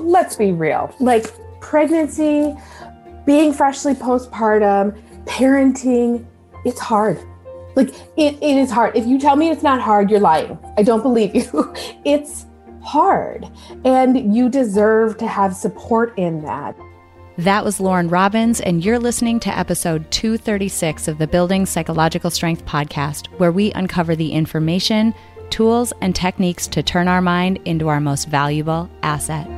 let's be real. Like pregnancy, being freshly postpartum, parenting, it's hard. Like it, it is hard. If you tell me it's not hard, you're lying. I don't believe you. it's hard. And you deserve to have support in that. That was Lauren Robbins, and you're listening to episode 236 of the Building Psychological Strength podcast, where we uncover the information, tools, and techniques to turn our mind into our most valuable asset.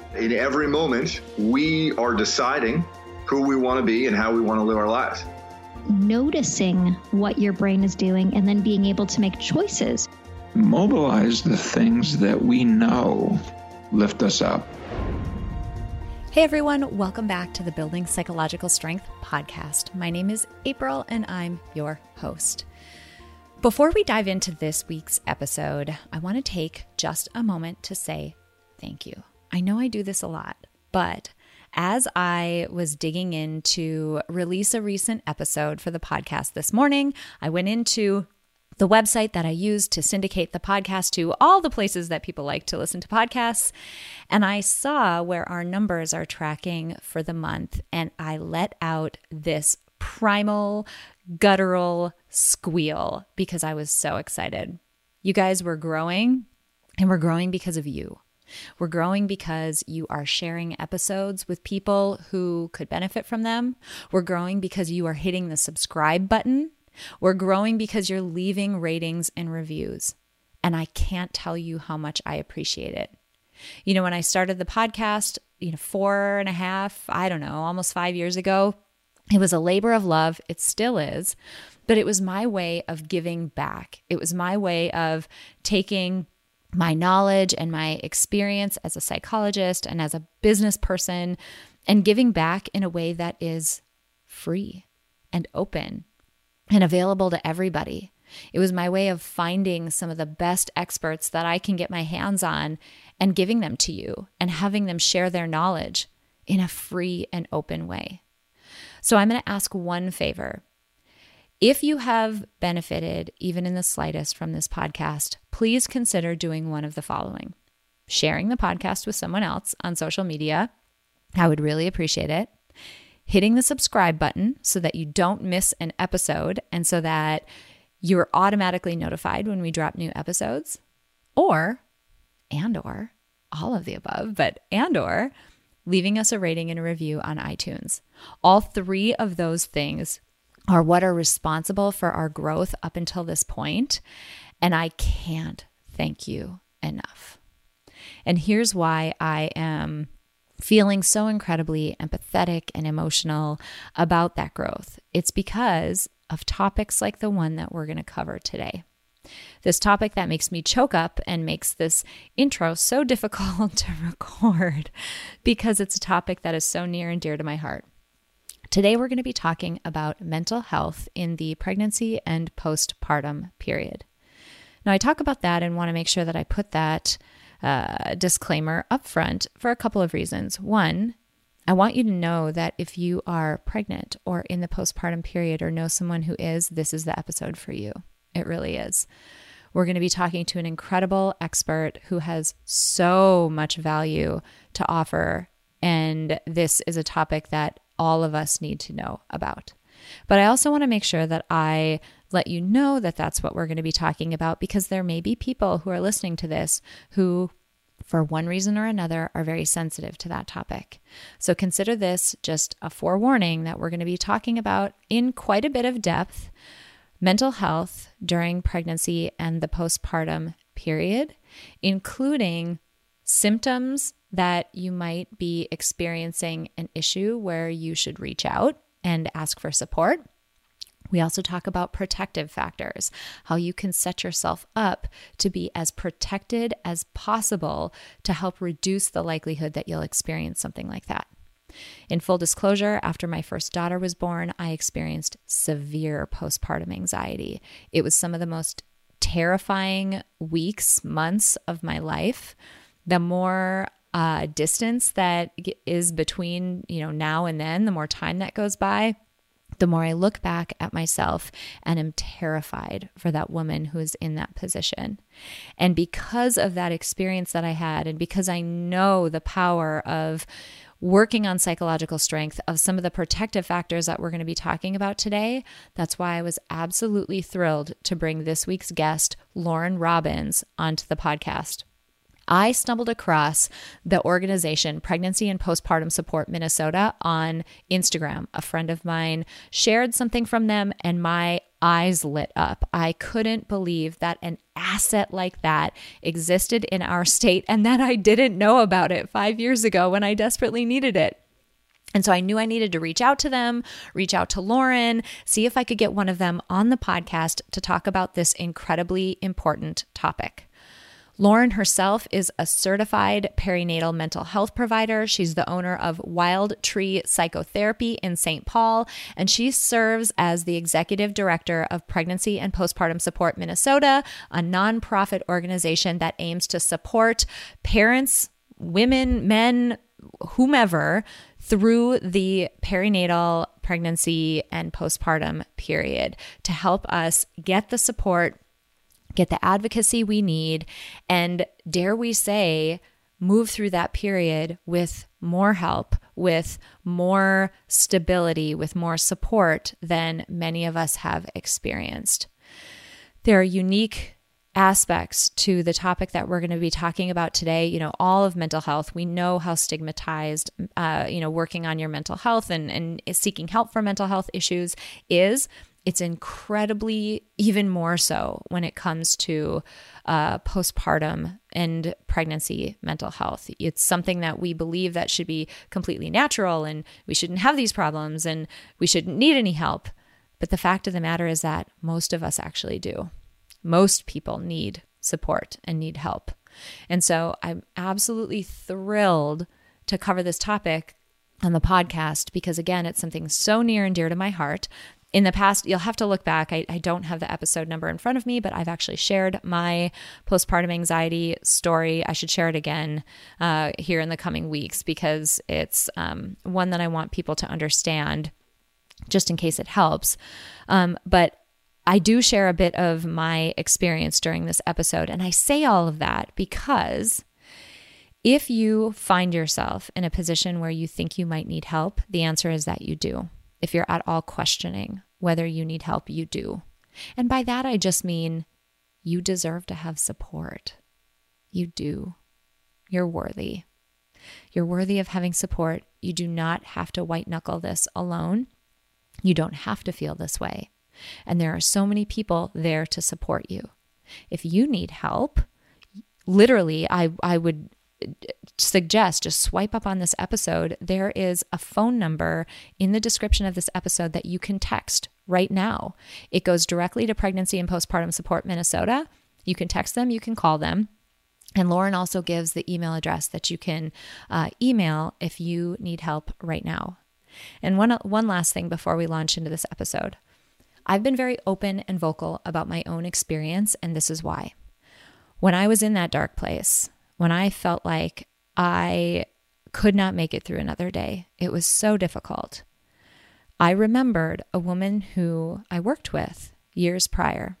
In every moment, we are deciding who we want to be and how we want to live our lives. Noticing what your brain is doing and then being able to make choices mobilize the things that we know lift us up. Hey everyone, welcome back to the Building Psychological Strength podcast. My name is April and I'm your host. Before we dive into this week's episode, I want to take just a moment to say thank you. I know I do this a lot, but as I was digging in to release a recent episode for the podcast this morning, I went into the website that I use to syndicate the podcast to all the places that people like to listen to podcasts. And I saw where our numbers are tracking for the month, and I let out this primal, guttural squeal because I was so excited. You guys were growing, and we're growing because of you. We're growing because you are sharing episodes with people who could benefit from them. We're growing because you are hitting the subscribe button we're growing because you're leaving ratings and reviews. And I can't tell you how much I appreciate it. You know, when I started the podcast, you know, four and a half, I don't know, almost five years ago, it was a labor of love. It still is. But it was my way of giving back. It was my way of taking my knowledge and my experience as a psychologist and as a business person and giving back in a way that is free and open and available to everybody. It was my way of finding some of the best experts that I can get my hands on and giving them to you and having them share their knowledge in a free and open way. So I'm going to ask one favor. If you have benefited even in the slightest from this podcast, please consider doing one of the following sharing the podcast with someone else on social media. I would really appreciate it hitting the subscribe button so that you don't miss an episode and so that you're automatically notified when we drop new episodes or and or all of the above but and or leaving us a rating and a review on iTunes. All three of those things are what are responsible for our growth up until this point and I can't thank you enough. And here's why I am feeling so incredibly empathetic and emotional about that growth. It's because of topics like the one that we're going to cover today. This topic that makes me choke up and makes this intro so difficult to record because it's a topic that is so near and dear to my heart. Today, we're going to be talking about mental health in the pregnancy and postpartum period. Now, I talk about that and want to make sure that I put that uh, disclaimer up front for a couple of reasons. One, I want you to know that if you are pregnant or in the postpartum period or know someone who is, this is the episode for you. It really is. We're going to be talking to an incredible expert who has so much value to offer. And this is a topic that all of us need to know about. But I also want to make sure that I let you know that that's what we're going to be talking about because there may be people who are listening to this who, for one reason or another, are very sensitive to that topic. So consider this just a forewarning that we're going to be talking about in quite a bit of depth mental health during pregnancy and the postpartum period, including symptoms that you might be experiencing an issue where you should reach out and ask for support We also talk about protective factors, how you can set yourself up to be as protected as possible to help reduce the likelihood that you'll experience something like that. In full disclosure, after my first daughter was born, I experienced severe postpartum anxiety. It was some of the most terrifying weeks, months of my life. The more uh, distance that is between, you know, now and then, the more time that goes by, the more I look back at myself and am terrified for that woman who is in that position. And because of that experience that I had, and because I know the power of working on psychological strength of some of the protective factors that we're going to be talking about today. That's why I was absolutely thrilled to bring this week's guest, Lauren Robbins, onto the podcast. I stumbled across the organization Pregnancy and Postpartum Support Minnesota on Instagram. A friend of mine shared something from them, and my eyes lit up. I couldn't believe that an asset like that existed in our state and that I didn't know about it five years ago when I desperately needed it. And so I knew I needed to reach out to them, reach out to Lauren, see if I could get one of them on the podcast to talk about this incredibly important topic. Lauren herself is a certified perinatal mental health provider. She's the owner of Wild Tree Psychotherapy in St. Paul, and she serves as the executive director of Pregnancy and Postpartum Support Minnesota, a nonprofit organization that aims to support parents, women, men, whomever through the perinatal pregnancy and postpartum period to help us get the support get the advocacy we need, and dare we say, move through that period with more help, with more stability, with more support than many of us have experienced. There are unique aspects to the topic that we're going to be talking about today you know all of mental health we know how stigmatized uh, you know working on your mental health and, and seeking help for mental health issues is it's incredibly even more so when it comes to uh, postpartum and pregnancy mental health. It's something that we believe that should be completely natural and we shouldn't have these problems and we shouldn't need any help. But the fact of the matter is that most of us actually do. Most people need support and need help. And so i'm absolutely thrilled to cover this topic on the podcast because, again, it's something so near and dear to my heart in the past, you'll have to look back. I, I, don't have the episode number in front of me, but I've actually shared my postpartum anxiety story. I should share it again uh, here in the coming weeks because it's um, one that I want people to understand just in case it helps. Um, but I do share a bit of my experience during this episode. And I say all of that because if you find yourself in a position where you think you might need help, the answer is that you do if you're at all questioning whether you need help, you do. And by that, I just mean you deserve to have support. You do. You're worthy. You're worthy of having support. You do not have to white knuckle this alone. You don't have to feel this way. And there are so many people there to support you. If you need help, literally, I, I would suggest just swipe up on this episode. There is a phone number in the description of this episode that you can text right now. It goes directly to Pregnancy and Postpartum Support Minnesota. You can text them, you can call them. And Lauren also gives the email address that you can uh, email if you need help right now. And one, one last thing before we launch into this episode I've been very open and vocal about my own experience, and this is why. When I was in that dark place, when I felt like I could not make it through another day. It was so difficult. I remembered a woman who I worked with years prior.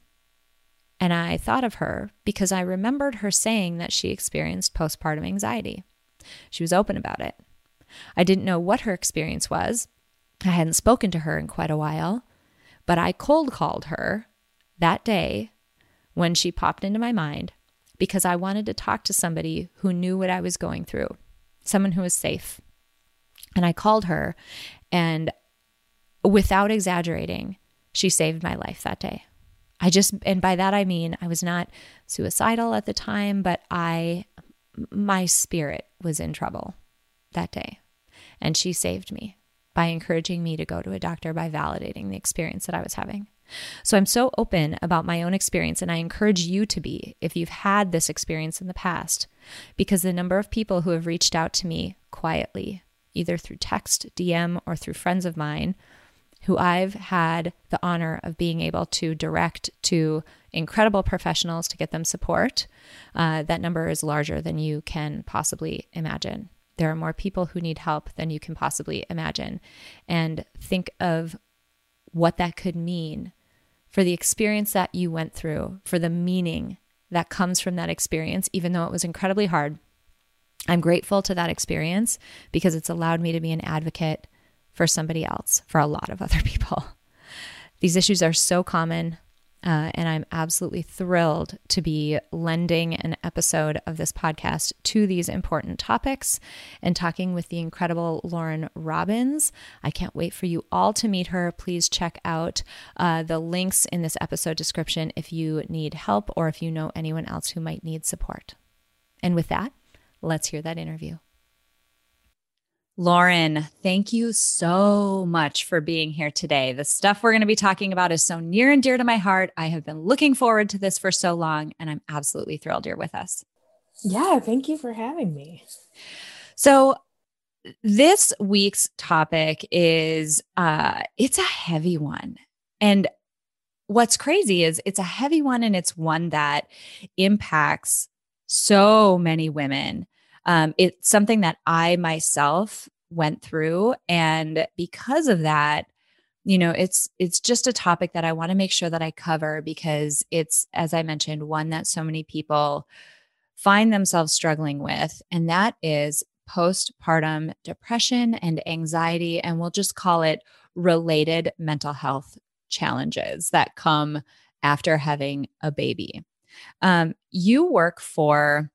And I thought of her because I remembered her saying that she experienced postpartum anxiety. She was open about it. I didn't know what her experience was. I hadn't spoken to her in quite a while, but I cold called her that day when she popped into my mind because I wanted to talk to somebody who knew what I was going through, someone who was safe. And I called her, and without exaggerating, she saved my life that day. I just, and by that I mean I was not suicidal at the time, but I, my spirit was in trouble that day. And she saved me. by encouraging me to go to a doctor, by validating the experience that I was having. So I'm so open about my own experience, and I encourage you to be if you've had this experience in the past, because the number of people who have reached out to me quietly, either through text, DM, or through friends of mine, who I've had the honor of being able to direct to incredible professionals to get them support, uh, that number is larger than you can possibly imagine. There are more people who need help than you can possibly imagine. And think of what that could mean for the experience that you went through, for the meaning that comes from that experience, even though it was incredibly hard. I'm grateful to that experience because it's allowed me to be an advocate for somebody else, for a lot of other people. These issues are so common. Uh, and I'm absolutely thrilled to be lending an episode of this podcast to these important topics and talking with the incredible Lauren Robbins. I can't wait for you all to meet her. Please check out uh, the links in this episode description if you need help or if you know anyone else who might need support. And with that, let's hear that interview. Lauren, thank you so much for being here today. The stuff we're going to be talking about is so near and dear to my heart. I have been looking forward to this for so long, and I'm absolutely thrilled you're with us. Yeah, thank you for having me. So, this week's topic is uh it's a heavy one. And what's crazy is it's a heavy one and it's one that impacts so many women um, it's something that I myself went through. And because of that, you know it's it's just a topic that i want to make sure that i cover because it's as i mentioned one that so many people find themselves struggling with and that is postpartum depression and anxiety and we'll just call it related mental health challenges that come after having a baby um, you work for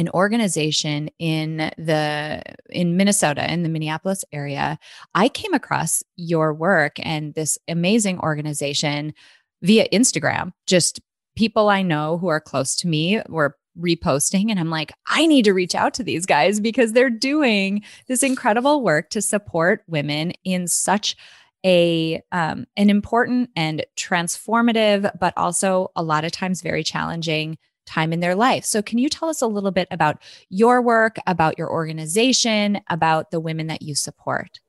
an organization in the in Minnesota in the Minneapolis area. I came across your work and this amazing organization via Instagram. Just people I know who are close to me were reposting and I'm like, I need to reach out to these guys because they're doing this incredible work to support women in such a um, an important and transformative but also a lot of times very challenging time in their life. So, can you tell us a little bit about your work, about your organization, about the women that you support?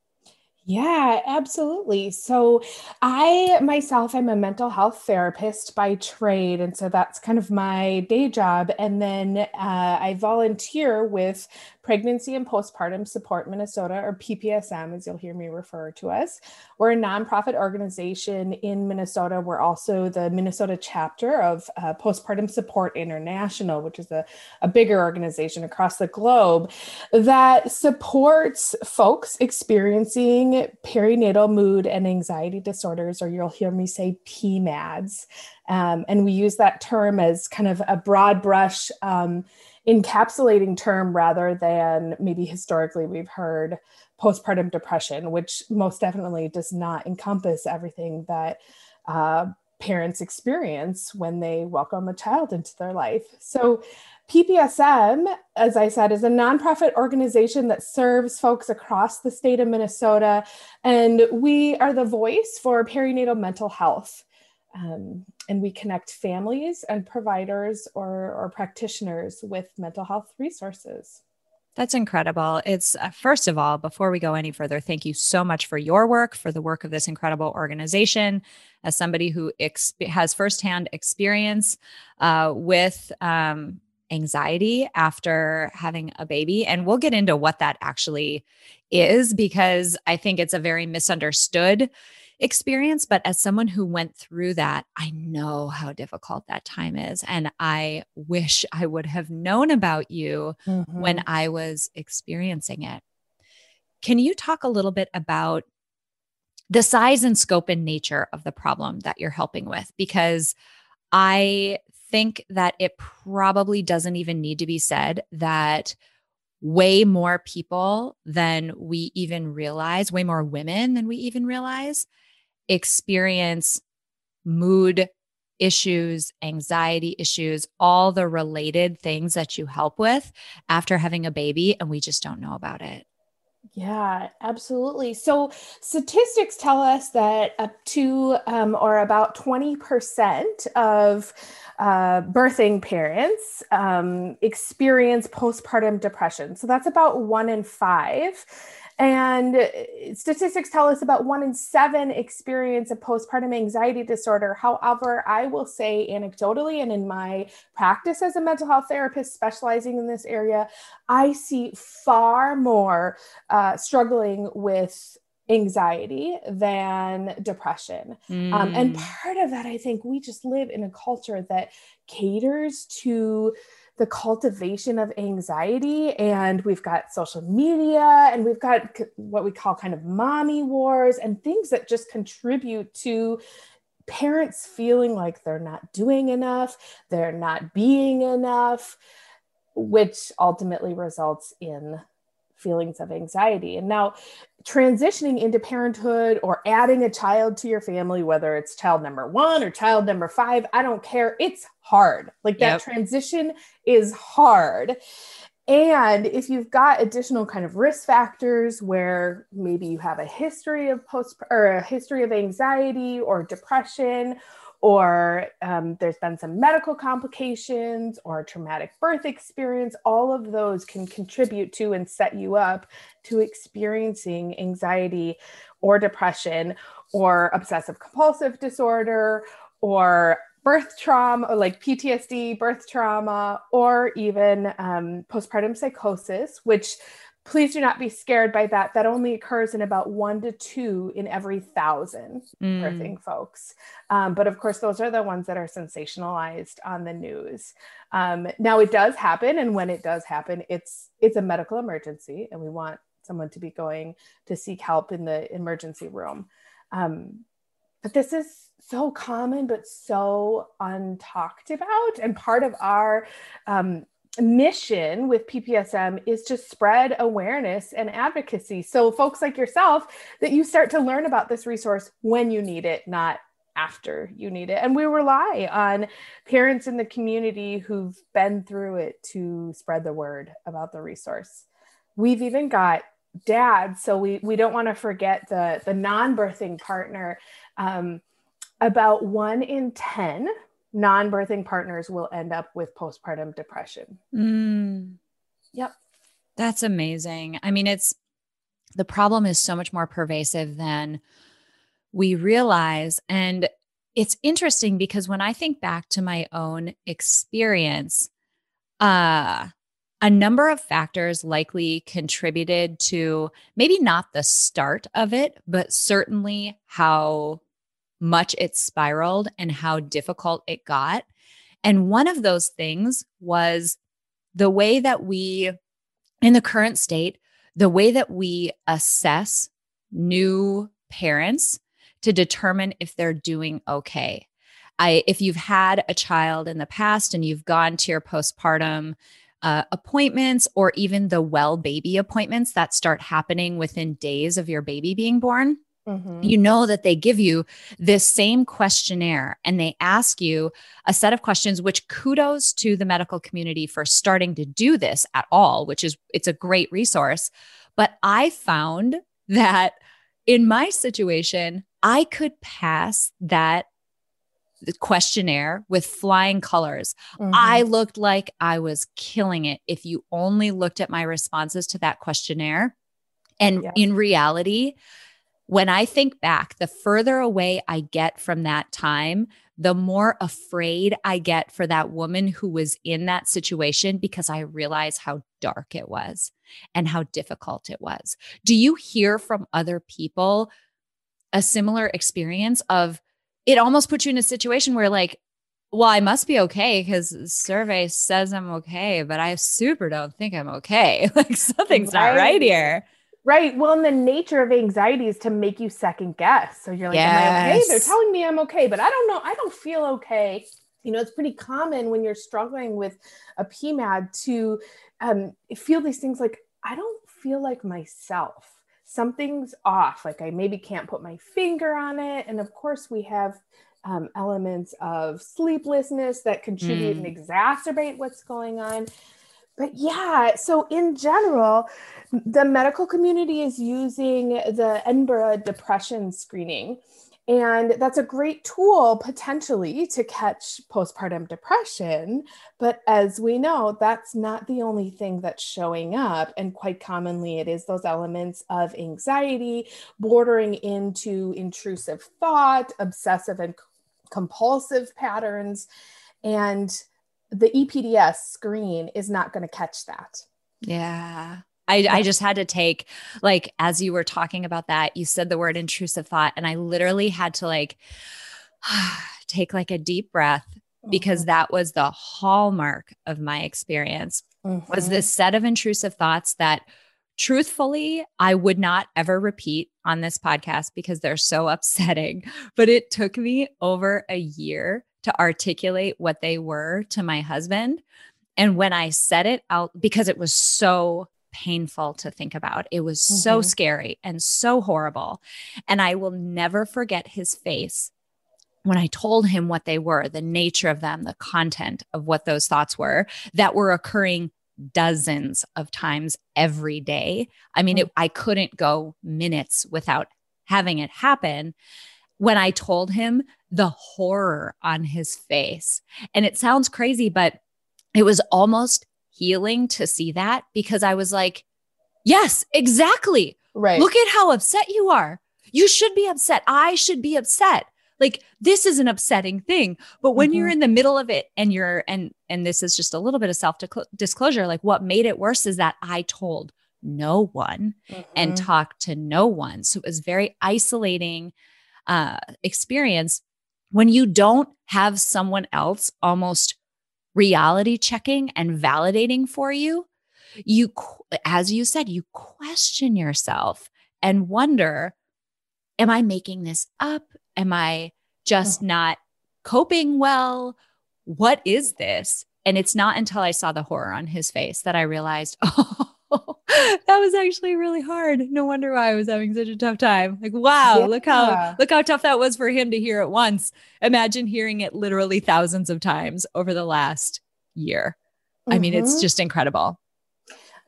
Yeah, absolutely. So, I myself am a mental health therapist by trade. And so that's kind of my day job. And then uh, I volunteer with Pregnancy and Postpartum Support Minnesota, or PPSM, as you'll hear me refer to us. We're a nonprofit organization in Minnesota. We're also the Minnesota chapter of uh, Postpartum Support International, which is a, a bigger organization across the globe that supports folks experiencing perinatal mood and anxiety disorders, or you'll hear me say PMADS. Um, and we use that term as kind of a broad brush. Um, encapsulating term rather than maybe historically we've heard postpartum depression, which most definitely does not encompass everything that uh, parents experience when they welcome a child into their life. So, PPSM, as I said, is a nonprofit organization that serves folks across the state of Minnesota, and we are the voice for perinatal mental health. Um, and we connect families and providers or, or practitioners with mental health resources. That's incredible. It's uh, first of all, before we go any further, thank you so much for your work, for the work of this incredible organization. As somebody who exp- has firsthand experience uh, with um, anxiety after having a baby, and we'll get into what that actually is because I think it's a very misunderstood experience, but as someone who went through that, I know how difficult that time is. And I wish I would have known about you mm-hmm. when I was experiencing it. Can you talk a little bit about the size and scope and nature of the problem that you're helping with? Because I think that it probably doesn't even need to be said that way more people than we even realize, way more women than we even realize, experience mood issues, anxiety issues, all the related things that you help with after having a baby, and we just don't know about it. Yeah, absolutely. So, statistics tell us that up to um, or about 20% of uh, birthing parents um, experience postpartum depression. So, that's about one in five. And uh, statistics tell us about one in seven experience a postpartum anxiety disorder. However, I will say anecdotally, and in my practice as a mental health therapist specializing in this area, I see far more uh, struggling with anxiety than depression. Mm. Um, and mm. part of that, I think we just live in a culture that caters to the cultivation of anxiety and we've got social media and we've got what we call kind of mommy wars and things that just contribute to parents feeling like they're not doing enough they're not being enough which ultimately results in feelings of anxiety. And now, transitioning into parenthood or adding a child to your family, whether it's child number one or child number five, I don't care. It's hard. Like that yep. transition is hard. And if you've got additional kind of risk factors where maybe you have a history of post or a history of anxiety or depression or um, there's been some medical complications or traumatic birth experience, all of those can contribute to and set you up to experiencing anxiety or depression or obsessive compulsive disorder or birth trauma or like PTSD, birth trauma, or even um, postpartum psychosis, which please do not be scared by that. That only occurs in about one to two in every thousand mm. birthing folks. Um, but of course, those are the ones that are sensationalized on the news. Um, now it does happen, and when it does happen, it's it's a medical emergency, and we want someone to be going to seek help in the emergency room. Um, but this is so common, but so untalked about, and part of our um, mission with PPSM is to spread awareness and advocacy. So, folks like yourself, that you start to learn about this resource when you need it, not after you need it. And we rely on parents in the community who've been through it to spread the word about the resource. We've even got dads, so we, we don't want to forget the, the non birthing partner. Um, about one in 10 non-birthing partners will end up with postpartum depression. Mm. Yep. That's amazing. I mean, it's the problem is so much more pervasive than we realize. And it's interesting because when I think back to my own experience, uh, a number of factors likely contributed to maybe not the start of it, but certainly how much it spiraled and how difficult it got. And one of those things was the way that we, in the current state, the way that we assess new parents to determine if they're doing okay. I, if you've had a child in the past and you've gone to your postpartum uh, appointments or even the well baby appointments that start happening within days of your baby being born, Mm-hmm. You know that they give you this same questionnaire and they ask you a set of questions, which kudos to the medical community for starting to do this at all, which is it's a great resource. But I found that in my situation, I could pass that questionnaire with flying colors. Mm-hmm. I looked like I was killing it if you only looked at my responses to that questionnaire. And yeah. in reality, when I think back, the further away I get from that time, the more afraid I get for that woman who was in that situation because I realize how dark it was and how difficult it was. Do you hear from other people a similar experience of it almost puts you in a situation where, like, well, I must be okay because the survey says I'm okay, but I super don't think I'm okay. Like something's right. not right here. Right. Well, and the nature of anxiety is to make you second guess. So you're like, yes. Am I okay? They're telling me I'm okay, but I don't know. I don't feel okay. You know, it's pretty common when you're struggling with a PMAD to um, feel these things like, I don't feel like myself. Something's off. Like I maybe can't put my finger on it. And of course, we have um, elements of sleeplessness that contribute mm. and exacerbate what's going on but yeah, so in general, the medical community is using the Edinburgh depression screening. And that's a great tool potentially to catch postpartum depression. But as we know, that's not the only thing that's showing up. And quite commonly, it is those elements of anxiety bordering into intrusive thought, obsessive and compulsive patterns. And the EPDS screen is not going to catch that. Yeah. I, I just had to take like as you were talking about that you said the word intrusive thought and i literally had to like take like a deep breath because mm-hmm. that was the hallmark of my experience mm-hmm. was this set of intrusive thoughts that truthfully i would not ever repeat on this podcast because they're so upsetting but it took me over a year to articulate what they were to my husband and when i said it out because it was so painful to think about. It was mm-hmm. so scary and so horrible. And I will never forget his face when I told him what they were, the nature of them, the content of what those thoughts were that were occurring dozens of times every day. I mean, it, I couldn't go minutes without having it happen. When I told him the horror on his face, and it sounds crazy, but it was almost healing to see that because I was like, yes, exactly. Right. Look at how upset you are. You should be upset. I should be upset. Like this is an upsetting thing. But when mm-hmm. you're in the middle of it and you're and and this is just a little bit of self disclosure, like what made it worse is that I told no one mm-hmm. and talked to no one. So it was very isolating uh experience when you don't have someone else almost reality checking and validating for you, you, as you said, you question yourself and wonder, am I making this up? Am I just not coping well? What is this? And it's not until I saw the horror on his face that I realized, oh, that was actually really hard. No wonder why I was having such a tough time. Like, wow, yeah. look how look how tough that was for him to hear it once. Imagine hearing it literally thousands of times over the last year. Mm-hmm. I mean, it's mm-hmm. just incredible.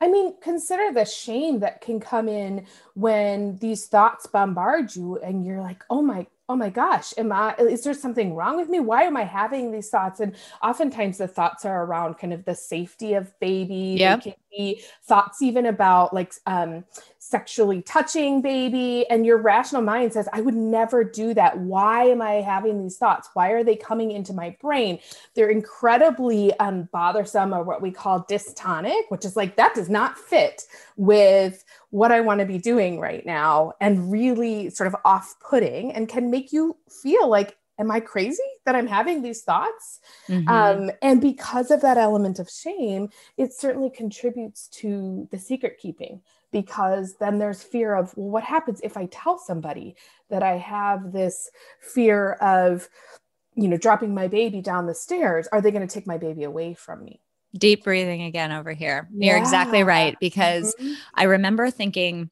I mean, consider the shame that can come in when these thoughts bombard you and you're like, oh my oh my gosh, am I, is there something wrong with me? Why am I having these thoughts? And oftentimes the thoughts are around kind of the safety of baby. Yeah. can be thoughts even about like um, sexually touching baby. And your rational mind says, I would never do that. Why am I having these thoughts? Why are they coming into my brain? They're incredibly um, bothersome or what we call dystonic, which is like, that does not fit with what I want to be doing right now and really sort of off putting and can make you feel like, am I crazy that I'm having these thoughts? Mm-hmm. Um, and because of that element of shame, it certainly contributes to the secret keeping because then there's fear of, well, what happens if I tell somebody that I have this fear of, you know, dropping my baby down the stairs? Are they going to take my baby away from me? deep breathing again over here. Yeah. You're exactly right. Because mm-hmm. I remember thinking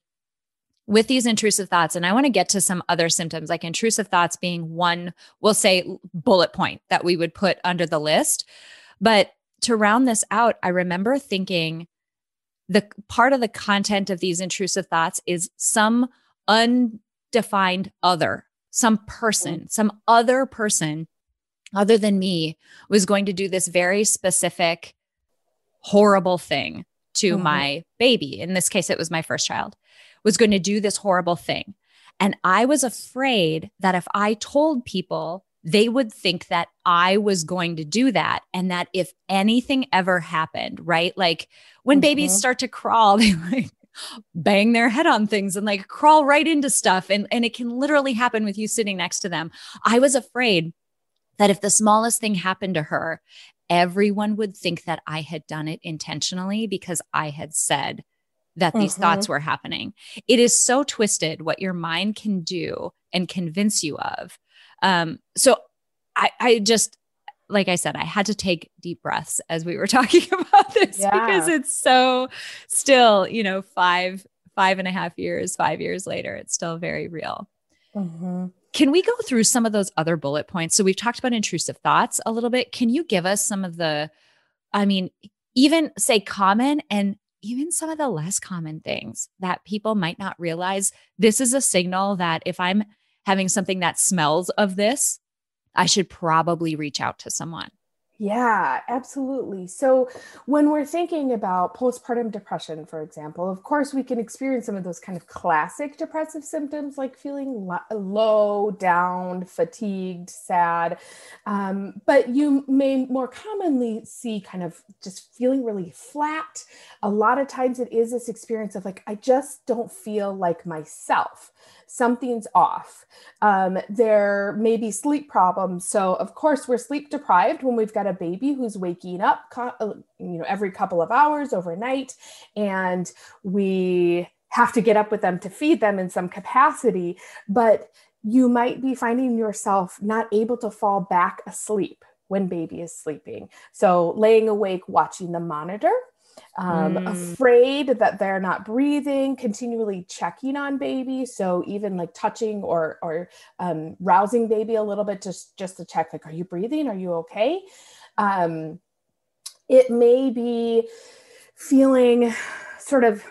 with these intrusive thoughts, and I want to get to some other symptoms, like intrusive thoughts being one, we'll say bullet point that we would put under the list. But to round this out, I remember thinking the part of the content of these intrusive thoughts is some undefined other, some person, mm-hmm. some other person other than me was going to do this very specific horrible thing to mm-hmm. my baby. In this case, it was my first child, was going to do this horrible thing. And I was afraid that if I told people, they would think that I was going to do that. And that if anything ever happened, right? Like when mm-hmm. babies start to crawl, they like bang their head on things and like crawl right into stuff. And, and it can literally happen with you sitting next to them. I was afraid that if the smallest thing happened to her everyone would think that I had done it intentionally because I had said that these mm-hmm. thoughts were happening. It is so twisted what your mind can do and convince you of. Um, so I, I just, like I said, I had to take deep breaths as we were talking about this yeah. because it's so still, you know, five, five and a half years, five years later, it's still very real. Mm-hmm. Can we go through some of those other bullet points? So we've talked about intrusive thoughts a little bit. Can you give us some of the, I mean, even say common and even some of the less common things that people might not realize. This is a signal that if I'm having something that smells of this, I should probably reach out to someone. Yeah, absolutely. So, when we're thinking about postpartum depression, for example, of course, we can experience some of those kind of classic depressive symptoms like feeling lo- low, down, fatigued, sad. Um, but you may more commonly see kind of just feeling really flat. A lot of times, it is this experience of like, I just don't feel like myself something's off. Um, there may be sleep problems. So, of course, we're sleep deprived when we've got a baby who's waking up, uh, you know, every couple of hours overnight, and we have to get up with them to feed them in some capacity. But you might be finding yourself not able to fall back asleep when baby is sleeping. So, laying awake watching the monitor um, mm. afraid that they're not breathing, continually checking on baby. So even like touching or or um, rousing baby a little bit just just to check, like, are you breathing? Are you okay? Um, it may be feeling sort of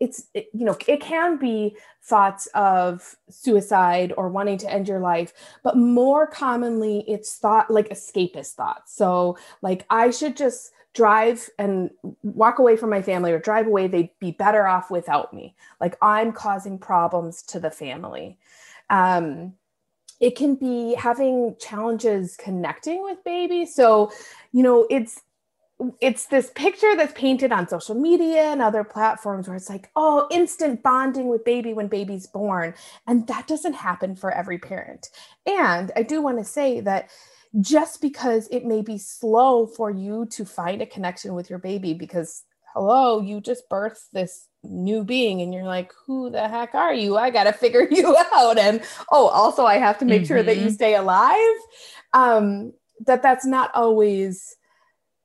it's it, you know it can be thoughts of suicide or wanting to end your life but more commonly it's thought like escapist thoughts so like i should just drive and walk away from my family or drive away, they'd be better off without me. Like I'm causing problems to the family. Um, it can be having challenges connecting with baby. So, you know, it's it's this picture that's painted on social media and other platforms where it's like, oh, instant bonding with baby when baby's born. And that doesn't happen for every parent. And I do want to say that just because it may be slow for you to find a connection with your baby because hello you just birthed this new being and you're like who the heck are you i gotta figure you out and oh also i have to make mm-hmm. sure that you mm-hmm. stay alive um that that's not always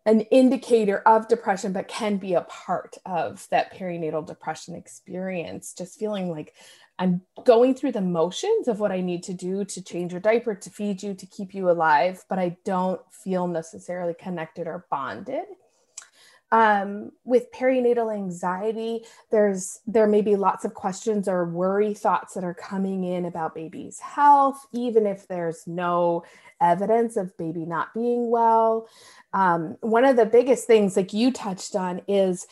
an indicator of depression, but can be a part of that perinatal depression experience. Just feeling like I'm going through the motions of what I need to do to change your diaper, to feed you, to keep you alive, but I don't feel necessarily connected or bonded. Um, with perinatal anxiety, there's there may be lots of questions or worry thoughts that are coming in about baby's health, even if there's no evidence of baby not being well. Um, one of the biggest things, like you touched on, is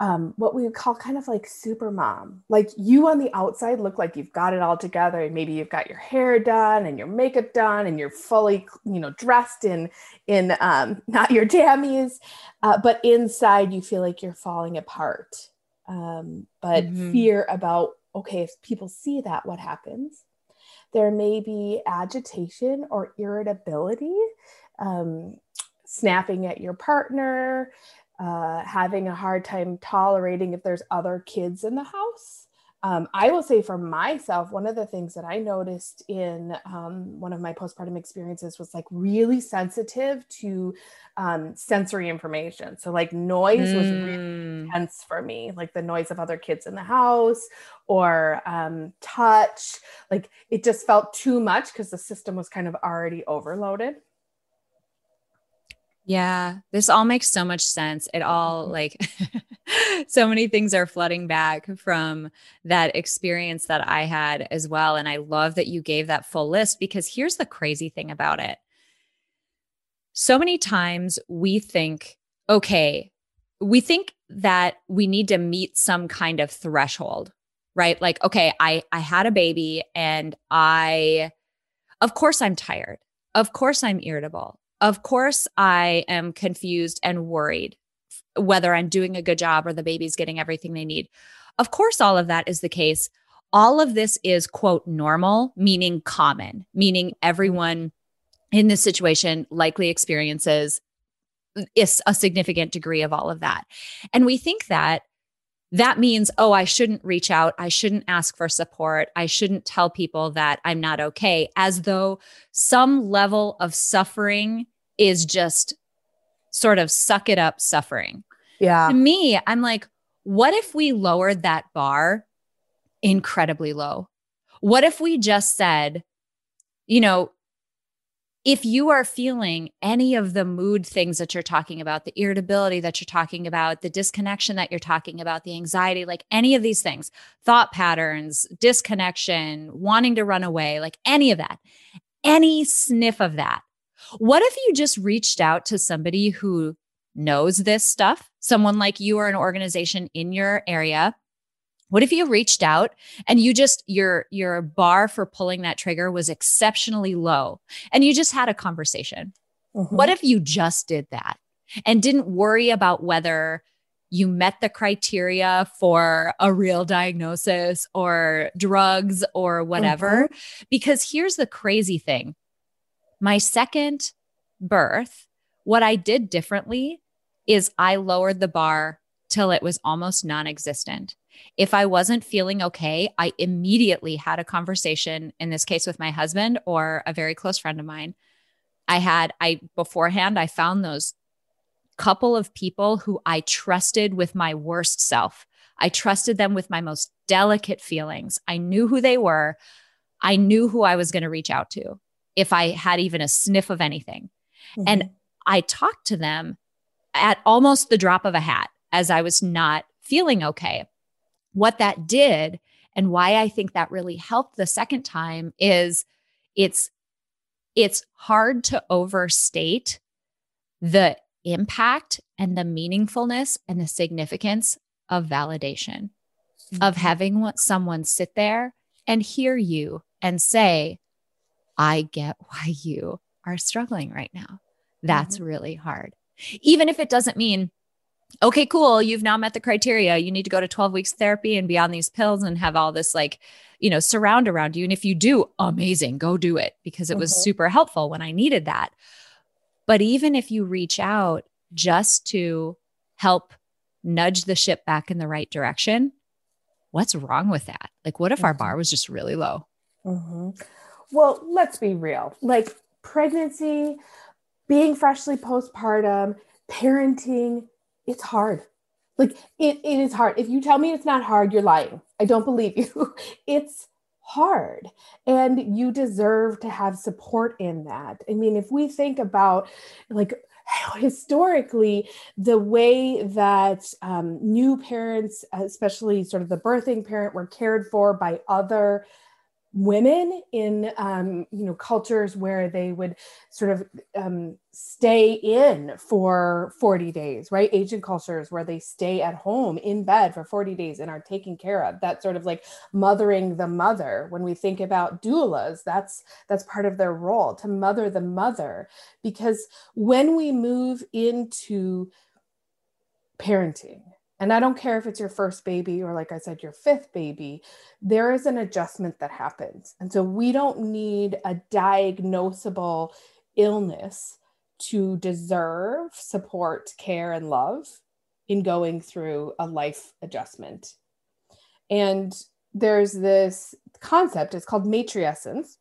um, what we would call kind of like super mom. Like you on the outside look like you've got it all together, and maybe you've got your hair done and your makeup done, and you're fully, you know, dressed in in um, not your jammies, uh, but inside you feel like you're falling apart. Um, but mm-hmm. fear about okay, if people see that, what happens? There may be agitation or irritability, um, snapping at your partner, uh, having a hard time tolerating if there's other kids in the house. Um, I will say for myself, one of the things that I noticed in um, one of my postpartum experiences was like really sensitive to um, sensory information. So, like, noise mm. was really mm. intense for me, like the noise of other kids in the house or um, touch. Like, it just felt too much because the system was kind of already overloaded. Yeah, this all makes so much sense. It all mm-hmm. like so many things are flooding back from that experience that I had as well. And I love that you gave that full list because here's the crazy thing about it. So many times we think, okay, we think that we need to meet some kind of threshold, right? Like, okay, I I had a baby and I of course I'm tired. Of course I'm irritable of course, I am confused and worried whether I'm doing a good job or the baby's getting everything they need. Of course, all of that is the case. All of this is, quote, normal, meaning common, meaning everyone in this situation likely experiences is a significant degree of all of that. And we think that that means, oh, I shouldn't reach out. I shouldn't ask for support. I shouldn't tell people that I'm not okay, as though some level of suffering is just sort of suck it up suffering. Yeah. To me, I'm like, what if we lowered that bar incredibly low? What if we just said, you know, if you are feeling any of the mood things that you're talking about, the irritability that you're talking about, the disconnection that you're talking about, the anxiety, like any of these things, thought patterns, disconnection, wanting to run away, like any of that, any sniff of that, what if you just reached out to somebody who knows this stuff, someone like you or an organization in your area? What if you reached out and you just your your bar for pulling that trigger was exceptionally low and you just had a conversation? Mm-hmm. What if you just did that and didn't worry about whether you met the criteria for a real diagnosis or drugs or whatever? Mm-hmm. Because here's the crazy thing. My second birth, what I did differently is I lowered the bar till it was almost non existent. If I wasn't feeling okay, I immediately had a conversation, in this case with my husband or a very close friend of mine. I had, I beforehand, I found those couple of people who I trusted with my worst self. I trusted them with my most delicate feelings. I knew who they were. I knew who I was going to reach out to if I had even a sniff of anything. Mm-hmm. And I talked to them at almost the drop of a hat as I was not feeling okay what that did and why I think that really helped the second time is it's it's hard to overstate the impact and the meaningfulness and the significance of validation mm-hmm. of having someone sit there and hear you and say I get why you are struggling right now. That's mm-hmm. really hard. Even if it doesn't mean okay, cool, you've now met the criteria. You need to go to 12 weeks therapy and be on these pills and have all this like, you know, surround around you. And if you do, amazing, go do it because it was mm-hmm. super helpful when I needed that. But even if you reach out just to help nudge the ship back in the right direction, what's wrong with that? Like, what if mm-hmm. our bar was just really low? Mm-hmm. Well, let's be real. Like, pregnancy, being freshly postpartum, parenting, it's hard. Like it, it is hard. If you tell me it's not hard, you're lying. I don't believe you. it's hard. And you deserve to have support in that. I mean, if we think about like historically the way that um, new parents especially sort of the birthing parent were cared for by other women in um, you know cultures where they would sort of um, stay in for 40 days right? Asian cultures where they stay at home in bed for 40 days and are taken care of. That sort of like mothering the mother. When we think about doulas that's that's part of their role to mother the mother. Because when we move into parenting and I don't care if it's your first baby or, like I said, your fifth baby, there is an adjustment that happens. And so we don't need a diagnosable illness to deserve support, care, and love in going through a life adjustment. And there's this concept, it's called matrescence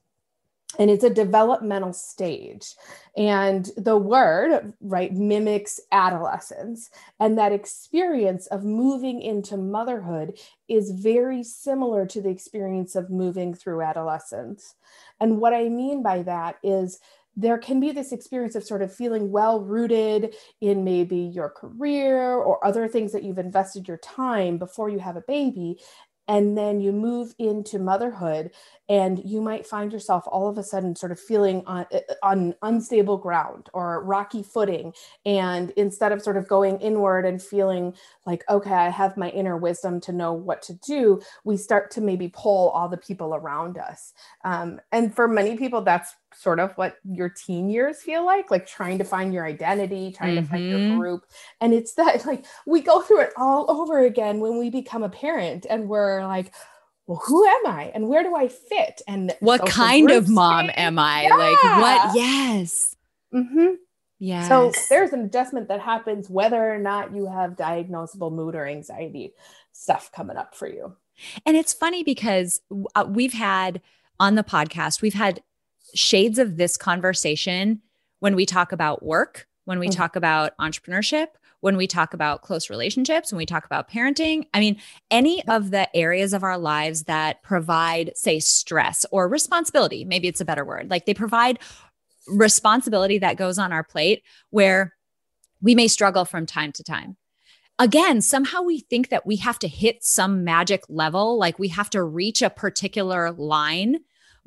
and it's a developmental stage. And the word right mimics adolescence and that experience of moving into motherhood is very similar to the experience of moving through adolescence. And what i mean by that is there can be this experience of sort of feeling well rooted in maybe your career or other things that you've invested your time before you have a baby and then you move into motherhood and you might find yourself all of a sudden sort of feeling on, uh, on unstable ground or rocky footing. And instead of sort of going inward and feeling like okay i have my inner wisdom to know what to do we start to maybe pull all the people around us. Um, and for many people that's sort of what your teen years feel like like trying to find your identity trying mm-hmm. to find your mm-hmm. group and it's that like we go through it all over again when we become a parent and we're like well, who am I and where do I fit? And what kind of mom am I? Yeah. Like, what? Yes. Mm-hmm. Yeah. So there's an adjustment that happens whether or not you have diagnosable mood or anxiety stuff coming up for you. And it's funny because uh, we've had on the podcast, we've had shades of this conversation when we talk about work, when we mm-hmm. talk about entrepreneurship, when we talk about close relationships, when we talk about parenting. I mean, any of the areas of our lives that provide, say, stress or responsibility, maybe it's a better word, like they provide responsibility that goes on our plate where we may struggle from time to time. Again, somehow we think that we have to hit some magic level, like we have to reach a particular line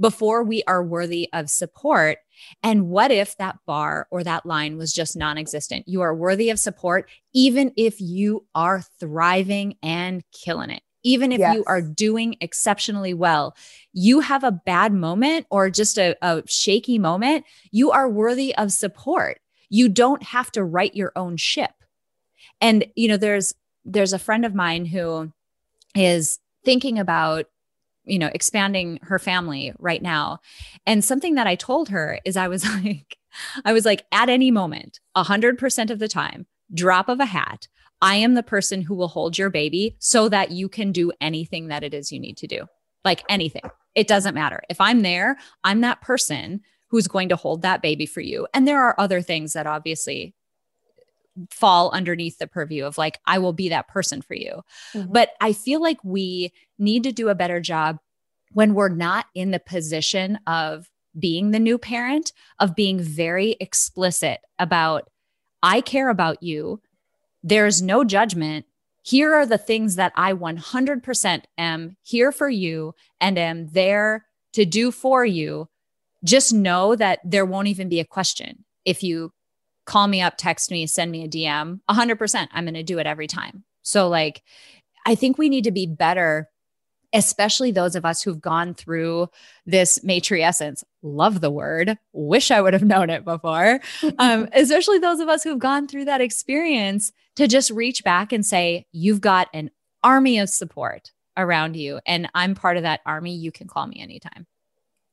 before we are worthy of support. And what if that bar or that line was just non existent? You are worthy of support, even if you are thriving and killing it. Even if Yes. you are doing exceptionally well, you have a bad moment or just a, a shaky moment, you are worthy of support. You don't have to right your own ship. And you know, there's there's a friend of mine who is thinking about you know expanding her family right now. And something that i told her is i was like i was like at any moment 100% of the time drop of a hat i am the person who will hold your baby so that you can do anything that it is you need to do. Like anything. It doesn't matter. If i'm there i'm that person who's going to hold that baby for you. And there are other things that obviously fall underneath the purview of like i will be that person for you Mhm. but I feel like we need to do a better job when we're not in the position of being the new parent, of being very explicit about, I care about you. There's no judgment. Here are the things that I 100% am here for you and am there to do for you. Just know that there won't even be a question. If you call me up, text me, send me a DM, 100%, I'm going to do it every time. So, like, I think we need to be better, especially those of us who've gone through this matrescence. Love the word. Wish I would have known it before. Um, especially those of us who've gone through that experience to just reach back and say, You've got an army of support around you, and I'm part of that army. You can call me anytime.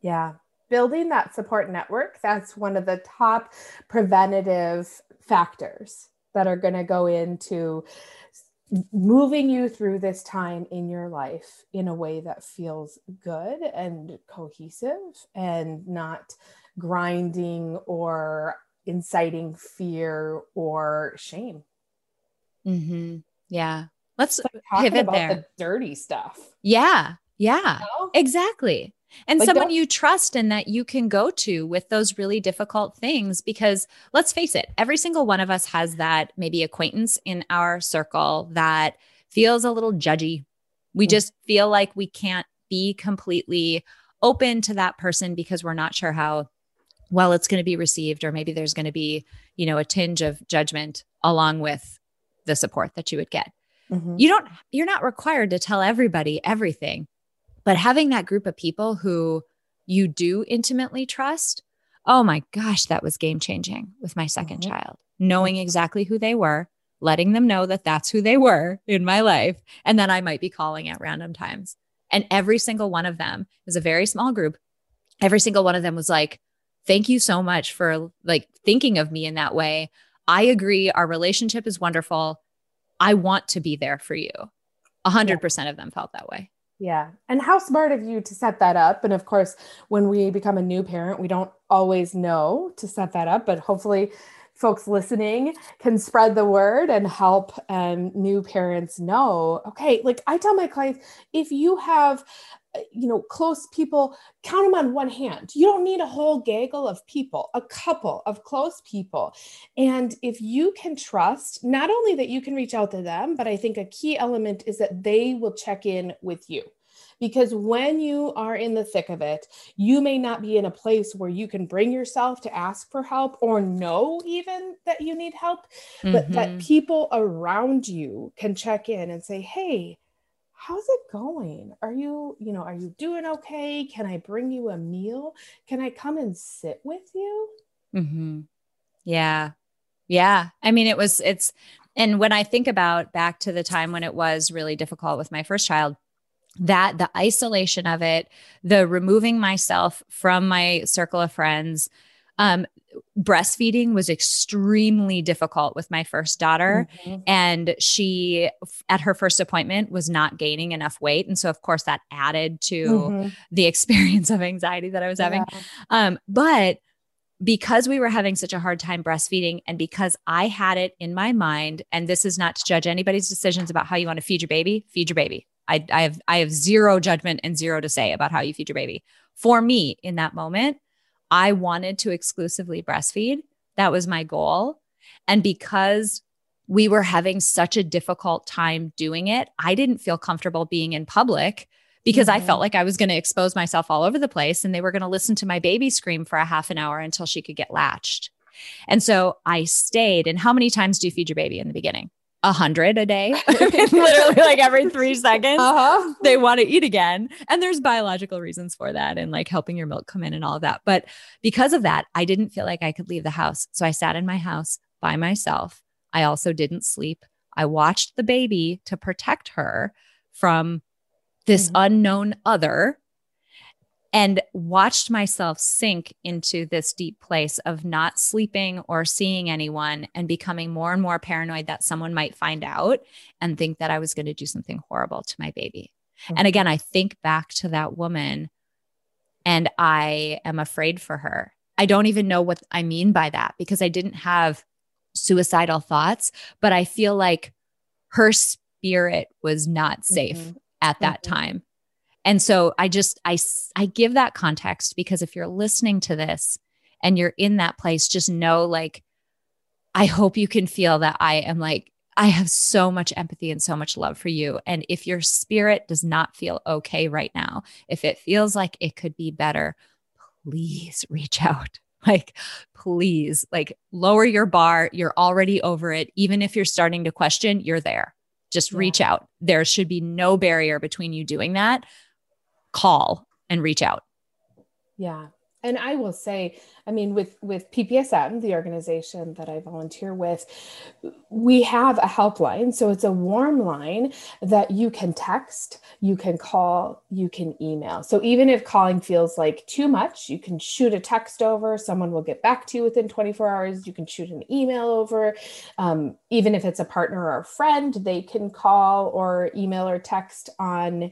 Yeah. Building that support network, that's one of the top preventative factors that are going to go into moving you through this time in your life in a way that feels good and cohesive and not grinding or inciting fear or shame. Mm-hmm. Yeah. Let's Like pivot about there. the dirty stuff. Yeah. Yeah. you know? Exactly. And Like, someone you trust and that you can go to with those really difficult things. Because let's face it, every single one of us has that maybe acquaintance in our circle that feels a little judgy. We Mm. just feel like we can't be completely open to that person because we're not sure how well it's going to be received, or maybe there's going to be, you know, a tinge of judgment along with the support that you would get Mhm. you don't you're not required to tell everybody everything but having that group of people who you do intimately trust oh my gosh that was game changing with my 2nd Mhm. child knowing exactly who they were letting them know that that's who they were in my life and then i might be calling at random times and every single one of them is a very small group every single one of them was like thank you so much for like thinking of me in that way i agree our relationship is wonderful I want to be there for you. A hundred percent of them felt that way. Yeah. And how smart of you to set that up. And of course, when we become a new parent, we don't always know to set that up, but hopefully, folks listening can spread the word and help um, new parents know okay, like I tell my clients, if you have you know close people count them on one hand. You don't need a whole gaggle of people a couple of close people. And if you can trust not only that you can reach out to them but i think a key element is that they will check in with you. Because when you are in the thick of it you may not be in a place where you can bring yourself to ask for help or know even that you need help but that Mhm. people around you can check in and say hey how's it going are you you know are you doing okay can i bring you a meal can i come and sit with you mm-hmm. Yeah. Yeah. I mean, it was, it's, and when I think about back to the time when it was really difficult with my first child, that the isolation of it, the removing myself from my circle of friends, um, breastfeeding was extremely difficult with my first daughter. Mhm. and she at her first appointment was not gaining enough weight and so of course that added to Mhm. the experience of anxiety that i was having Yeah. um but because we were having such a hard time breastfeeding and because i had it in my mind and this is not to judge anybody's decisions about how you want to feed your baby feed your baby i, I have i have zero judgment and zero to say about how you feed your baby for me in that moment I wanted to exclusively breastfeed. That was my goal. And because we were having such a difficult time doing it, I didn't feel comfortable being in public because mm-hmm. I felt like I was going to expose myself all over the place and they were going to listen to my baby scream for a half an hour until she could get latched. And so I stayed. And how many times do you feed your baby in the beginning? A hundred a day, literally like every three seconds, uh-huh. they want to eat again. And there's biological reasons for that and like helping your milk come in and all of that. But because of that, I didn't feel like I could leave the house. So I sat in my house by myself. I also didn't sleep. I watched the baby to protect her from this mm-hmm. unknown other and watched myself sink into this deep place of not sleeping or seeing anyone and becoming more and more paranoid that someone might find out and think that I was going to do something horrible to my baby. Mm-hmm. And again, I think back to that woman and I am afraid for her. I don't even know what I mean by that because I didn't have suicidal thoughts, but I feel like her spirit was not safe mm-hmm. at that mm-hmm. time. And so I just I I give that context because if you're listening to this and you're in that place just know like I hope you can feel that I am like I have so much empathy and so much love for you. And if your spirit does not feel okay right now if it feels like it could be better please reach out. Like please like lower your bar. You're already over it. Even if you're starting to question you're there. Just yeah. reach out. There should be no barrier between you doing that call and reach out. Yeah. And I will say, I mean, with with PPSM, the organization that I volunteer with, we have a helpline. So it's a warm line that you can text, you can call, you can email. So even if calling feels like too much, you can shoot a text over. Someone will get back to you within 24 hours. You can shoot an email over. Um, even if it's a partner or a friend, they can call or email or text on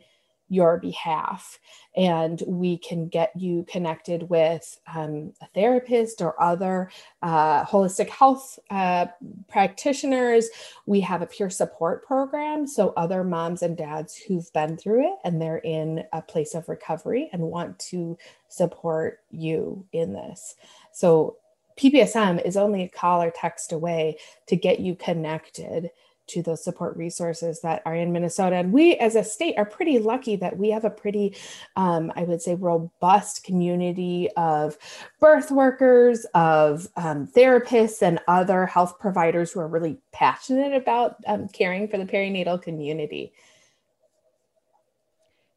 your behalf and we can get you connected with um, a therapist or other uh, holistic health uh, practitioners. We have a peer support program so other moms and dads who've been through it and they're in a place of recovery and want to support you in this. So ppsm is only a call or text away to get you connected to those support resources that are in Minnesota. And we, as a state, are pretty lucky that we have a pretty, um, I would say, robust community of birth workers, of um, therapists, and other health providers who are really passionate about um, caring for the perinatal community.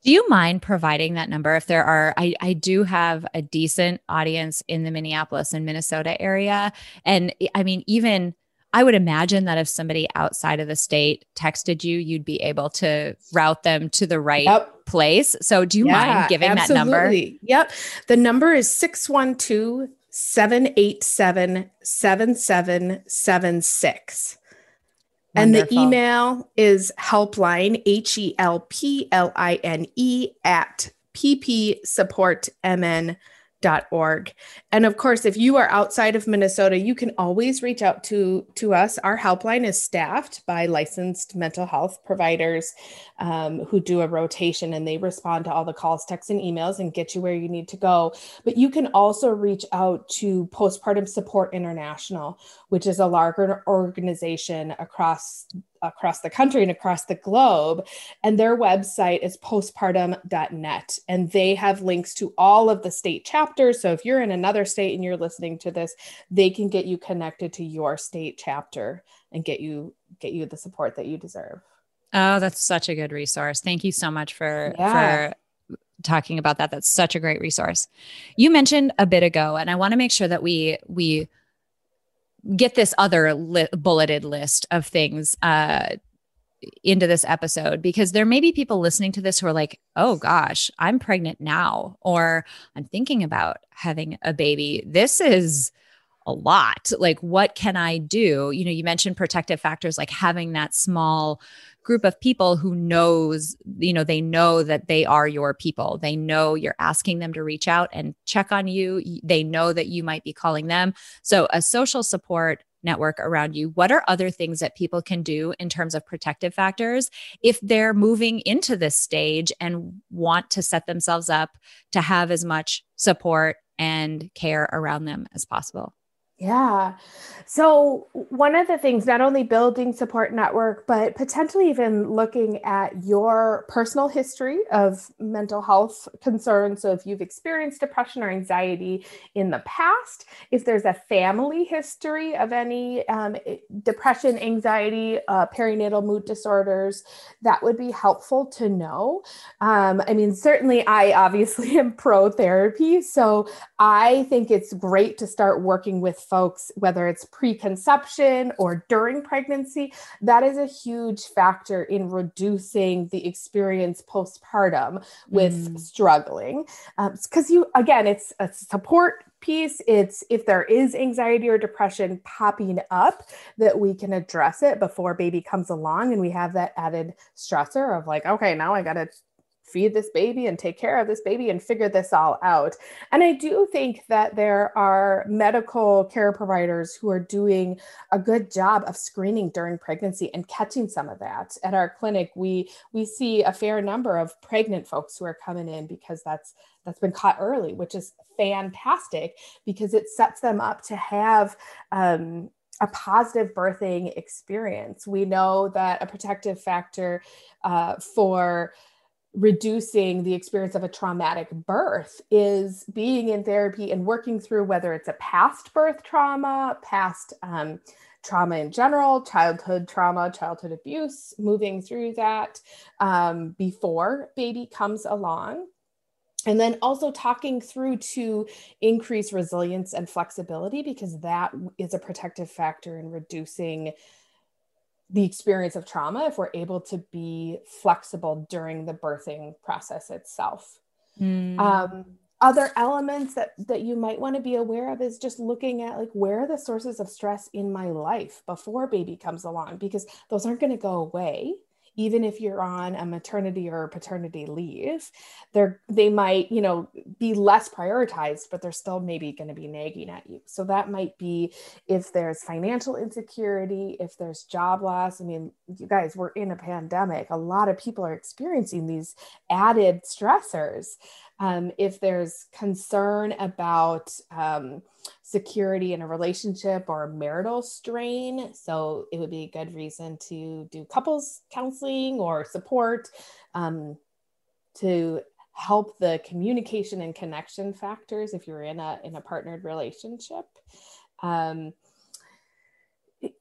Do you mind providing that number if there are? I, I do have a decent audience in the Minneapolis and Minnesota area. And I mean, even I would imagine that if somebody outside of the state texted you, you'd be able to route them to the right yep. place. So, do you yeah, mind giving absolutely. that number? Yep. The number is 612 787 7776. And the email is helpline, H E L P L I N E, at ppsupportmn.com org. And of course, if you are outside of Minnesota, you can always reach out to, to us. Our helpline is staffed by licensed mental health providers um, who do a rotation and they respond to all the calls, texts, and emails and get you where you need to go. But you can also reach out to Postpartum Support International, which is a larger organization across across the country and across the globe. And their website is postpartum.net. And they have links to all of the state chapters. So if you're in another state and you're listening to this, they can get you connected to your state chapter and get you get you the support that you deserve. Oh, that's such a good resource. Thank you so much for yeah. for talking about that. That's such a great resource. You mentioned a bit ago, and I want to make sure that we we get this other li- bulleted list of things uh, into this episode because there may be people listening to this who are like, oh gosh, I'm pregnant now, or I'm thinking about having a baby. This is a lot. Like, what can I do? You know, you mentioned protective factors like having that small group of people who knows, you know, they know that they are your people. They know you're asking them to reach out and check on you. They know that you might be calling them. So, a social support network around you. What are other things that people can do in terms of protective factors if they're moving into this stage and want to set themselves up to have as much support and care around them as possible. Yeah. So, one of the things, not only building support network, but potentially even looking at your personal history of mental health concerns. So, if you've experienced depression or anxiety in the past, if there's a family history of any um, depression, anxiety, uh, perinatal mood disorders, that would be helpful to know. Um, I mean, certainly, I obviously am pro therapy. So, I think it's great to start working with folks, whether it's preconception or during pregnancy, that is a huge factor in reducing the experience postpartum with mm. struggling. Because um, you, again, it's a support piece it's if there is anxiety or depression popping up that we can address it before baby comes along and we have that added stressor of like okay now i got to feed this baby and take care of this baby and figure this all out. And I do think that there are medical care providers who are doing a good job of screening during pregnancy and catching some of that. At our clinic, we we see a fair number of pregnant folks who are coming in because that's that's been caught early, which is fantastic because it sets them up to have um, a positive birthing experience. We know that a protective factor uh, for reducing the experience of a traumatic birth is being in therapy and working through whether it's a past birth trauma, past um, trauma in general, childhood trauma, childhood abuse, moving through that um, before baby comes along. And then also talking through to increase resilience and flexibility because that is a protective factor in reducing the experience of trauma if we're able to be flexible during the birthing process itself. Mm. Um, other elements that that you might want to be aware of is just looking at like where are the sources of stress in my life before baby comes along because those aren't going to go away even if you're on a maternity or paternity leave they're they might you know be less prioritized but they're still maybe going to be nagging at you. So that might be if there's financial insecurity if there's job loss. I mean you guys we're in a pandemic. A lot of people are experiencing these added stressors. Um, if there's concern about um, security in a relationship or marital strain. So it would be a good reason to do couples counseling or support um, to help the communication and connection factors if you're in a in a partnered relationship. Um,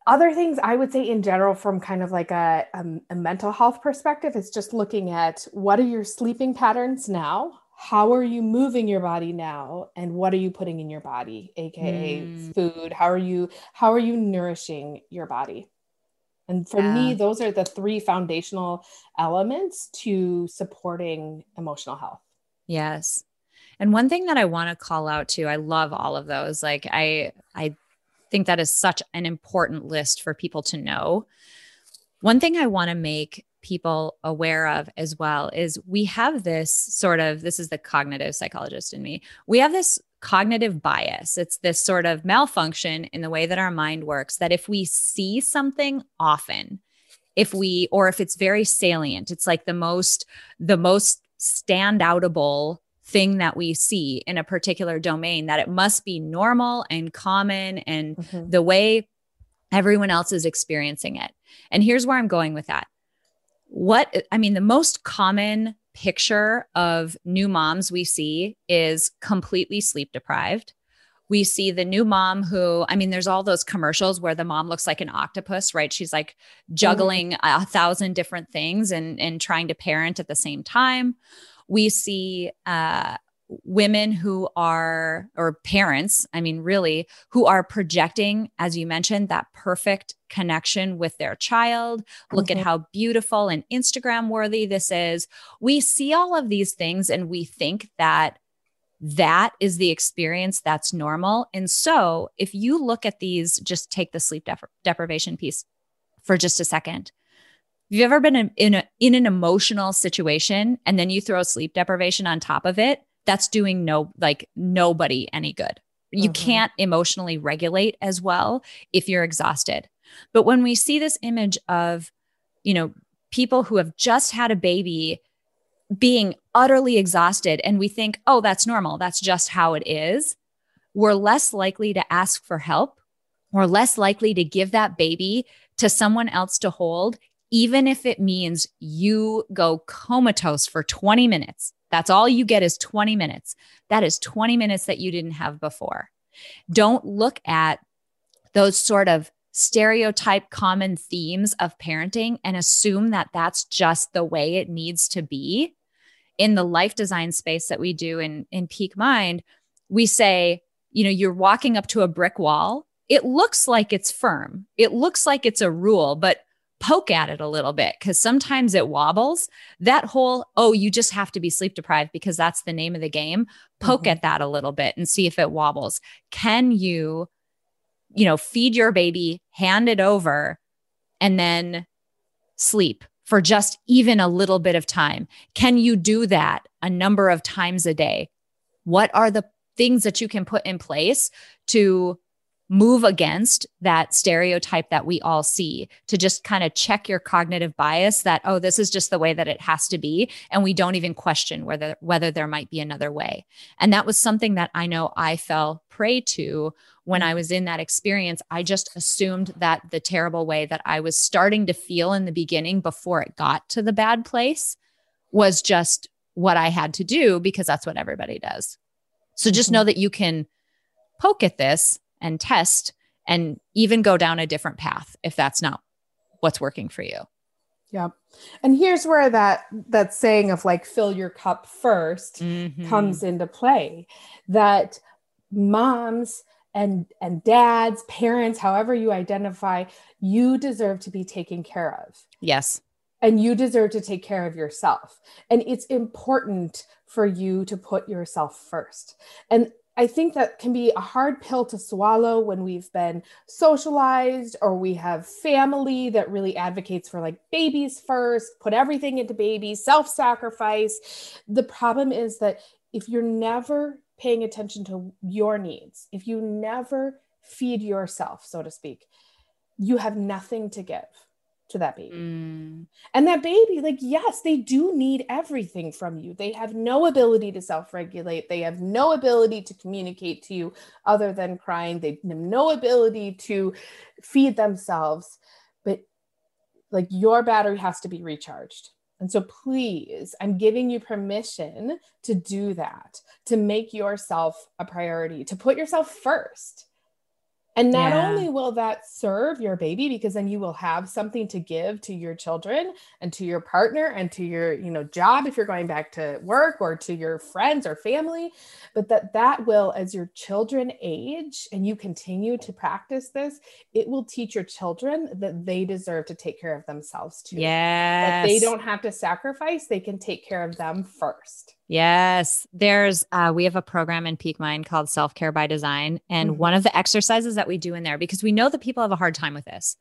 other things I would say in general, from kind of like a, a, a mental health perspective, is just looking at what are your sleeping patterns now? How are you moving your body now and what are you putting in your body aka mm. food? How are you how are you nourishing your body? And for yeah. me those are the three foundational elements to supporting emotional health. Yes. And one thing that i want to call out too i love all of those like i i think that is such an important list for people to know. One thing i want to make people aware of as well is we have this sort of this is the cognitive psychologist in me. We have this cognitive bias. It's this sort of malfunction in the way that our mind works that if we see something often if we or if it's very salient it's like the most the most standoutable thing that we see in a particular domain that it must be normal and common and mm-hmm. the way everyone else is experiencing it. And here's where i'm going with that what I mean, the most common picture of new moms we see is completely sleep deprived. We see the new mom who, I mean, there's all those commercials where the mom looks like an octopus, right? She's like juggling mm-hmm. a thousand different things and, and trying to parent at the same time. We see uh, women who are or parents i mean really who are projecting as you mentioned that perfect connection with their child. Look mm-hmm. at how beautiful and instagram worthy this is. We see all of these things and we think that that is the experience that's normal. And so if you look at these just take the sleep depri- deprivation piece for just a second. Have you ever been in, in, a, in an emotional situation and then you throw sleep deprivation on top of it that's doing no like nobody any good. You mm-hmm. can't emotionally regulate as well if you're exhausted. But when we see this image of, you know, people who have just had a baby being utterly exhausted and we think, oh, that's normal. That's just how it is. We're less likely to ask for help. We're less likely to give that baby to someone else to hold, even if it means you go comatose for 20 minutes. That's all you get is 20 minutes. That is 20 minutes that you didn't have before. Don't look at those sort of stereotype common themes of parenting and assume that that's just the way it needs to be. In the life design space that we do in, in Peak Mind, we say, you know, you're walking up to a brick wall. It looks like it's firm, it looks like it's a rule, but poke at it a little bit because sometimes it wobbles. That whole, oh, you just have to be sleep deprived because that's the name of the game. Poke mm-hmm. at that a little bit and see if it wobbles. Can you you know, feed your baby, hand it over, and then sleep for just even a little bit of time? Can you do that a number of times a day? What are the things that you can put in place to move against that stereotype that we all see to just kind of check your cognitive bias that oh this is just the way that it has to be and we don't even question whether whether there might be another way. And that was something that i know i fell prey to when i was in that experience. I just assumed that the terrible way that i was starting to feel in the beginning before it got to the bad place was just what i had to do because that's what everybody does. So just mm-hmm. know that you can poke at this and test and even go down a different path if that's not what's working for you. Yeah. And here's where that that saying of like fill your cup 1st mm-hmm. comes into play that moms and and dads, parents, however you identify, you deserve to be taken care of. Yes. And you deserve to take care of yourself. And it's important for you to put yourself first. And I think that can be a hard pill to swallow when we've been socialized or we have family that really advocates for like babies first, put everything into babies, self sacrifice. The problem is that if you're never paying attention to your needs, if you never feed yourself, so to speak, you have nothing to give to that baby. Mm. And that baby, like, yes, they do need everything from you. They have no ability to self regulate, they have no ability to communicate to you other than crying, they have no ability to feed themselves. But like, your battery has to be recharged. And so, please, I'm giving you permission to do that, to make yourself a priority, to put yourself first and not yeah. only will that serve your baby because then you will have something to give to your children and to your partner and to your, you know, job if you're going back to work or to your friends or family, but that that will as your children age and you continue to practice this, it will teach your children that they deserve to take care of themselves too. Yeah. That they don't have to sacrifice, they can take care of them first. Yes, there's uh, we have a program in Peak Mind called Self Care by Design, and mm-hmm. one of the exercises that we do in there because we know that people have a hard time with this.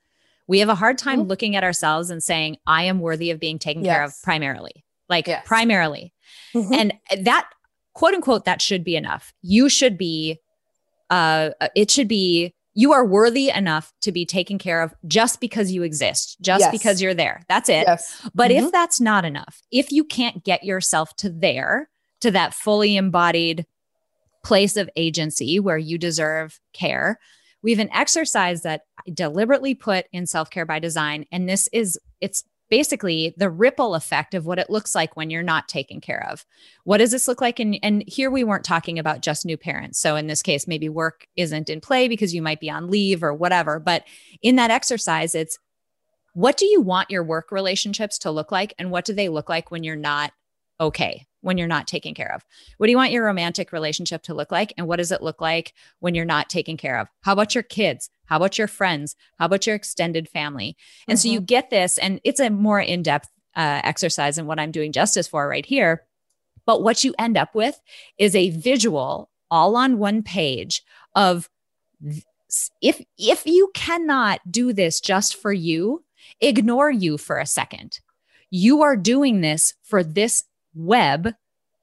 We have a hard time mm-hmm. looking at ourselves and saying, "I am worthy of being taken yes. care of primarily." Like yes. primarily, mm-hmm. and that quote unquote that should be enough. You should be, uh, it should be you are worthy enough to be taken care of just because you exist, just yes. because you're there. That's it. Yes. But mm-hmm. if that's not enough, if you can't get yourself to there, to that fully embodied place of agency where you deserve care, we have an exercise that I deliberately put in self care by design. And this is, it's basically the ripple effect of what it looks like when you're not taken care of. What does this look like? And, and here we weren't talking about just new parents. So in this case, maybe work isn't in play because you might be on leave or whatever. But in that exercise, it's what do you want your work relationships to look like? And what do they look like when you're not okay? When you're not taken care of? What do you want your romantic relationship to look like? And what does it look like when you're not taken care of? How about your kids? How about your friends? How about your extended family? And mm-hmm. so you mm-hmm. get this, and it's a more in depth uh, exercise than what I'm doing justice for right here. But what you end up with is a visual all on one page of if if you cannot do this just for you, ignore you for a second. You are doing this for this web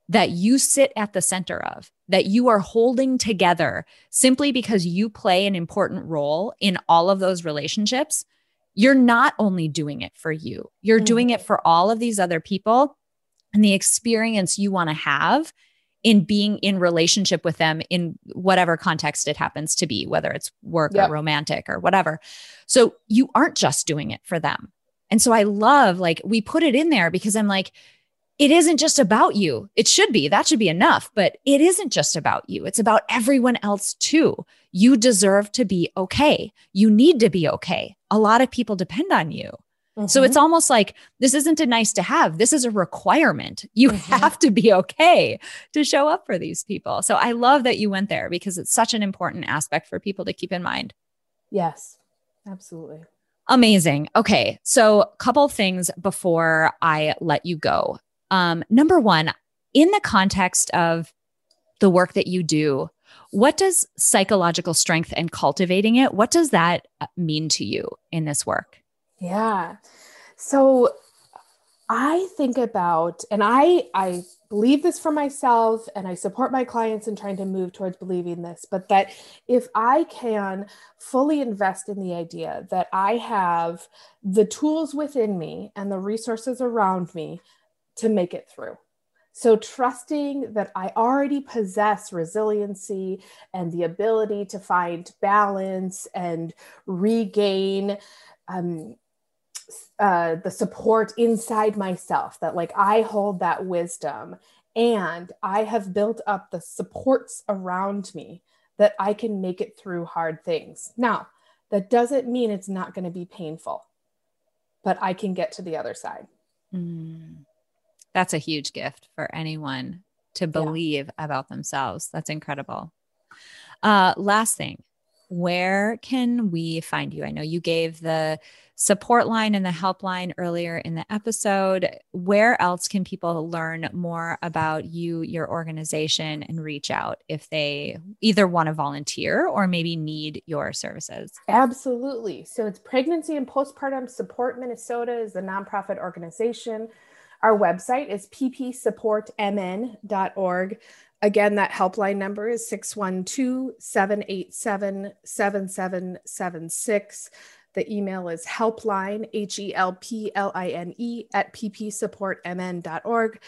that you sit at the center of, that you are holding together simply because you play an important role in all of those relationships, you're not only doing it for you, you're mm-hmm. doing it for all of these other people. and the experience you want to have in being in relationship with them in whatever context it happens to be, whether it's work yep. or romantic or whatever. So you aren't just doing it for them. And so I love like we put it in there because I'm like, it isn't just about you. It should be. That should be enough. But it isn't just about you. It's about everyone else too. You deserve to be okay. You need to be okay. A lot of people depend on you. Mm-hmm. So it's almost like this isn't a nice to have. This is a requirement. You mm-hmm. have to be okay to show up for these people. So I love that you went there because it's such an important aspect for people to keep in mind. Yes, absolutely. Amazing. Okay. So, a couple things before I let you go. Um, number one, in the context of the work that you do, what does psychological strength and cultivating it, what does that mean to you in this work? Yeah. So I think about, and I I believe this for myself, and I support my clients in trying to move towards believing this, but that if I can fully invest in the idea that I have the tools within me and the resources around me to make it through. So, trusting that I already possess resiliency and the ability to find balance and regain um, uh, the support inside myself that like I hold that wisdom and I have built up the supports around me that I can make it through hard things. Now, that doesn't mean it's not going to be painful, but I can get to the other side. Mm. That's a huge gift for anyone to believe yeah. about themselves. That's incredible. Uh, last thing, where can we find you? I know you gave the support line and the helpline earlier in the episode. Where else can people learn more about you, your organization, and reach out if they either want to volunteer or maybe need your services? Absolutely. So it's Pregnancy and Postpartum Support Minnesota is the nonprofit organization. Our website is ppsupportmn.org. Again, that helpline number is 612 787 7776. The email is helpline, H E L P L I N E, at ppsupportmn.org.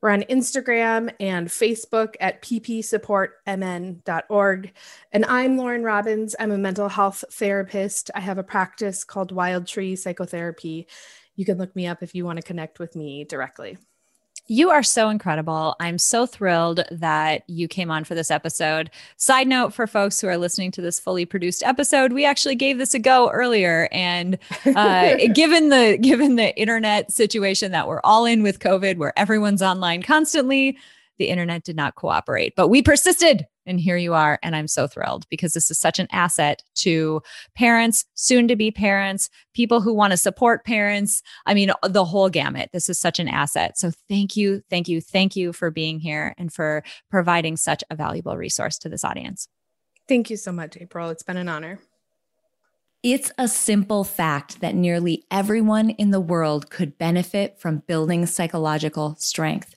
We're on Instagram and Facebook at ppsupportmn.org. And I'm Lauren Robbins. I'm a mental health therapist. I have a practice called Wild Tree Psychotherapy. You can look me up if you want to connect with me directly. You are so incredible. I'm so thrilled that you came on for this episode. Side note for folks who are listening to this fully produced episode, we actually gave this a go earlier, and uh, given the given the internet situation that we're all in with COVID, where everyone's online constantly, the internet did not cooperate, but we persisted. And here you are. And I'm so thrilled because this is such an asset to parents, soon to be parents, people who want to support parents. I mean, uh, the whole gamut. This is such an asset. So thank you, thank you, thank you for being here and for providing such a valuable resource to this audience. Thank you so much, April. It's been an honor. It's a simple fact that nearly everyone in the world could benefit from building psychological strength.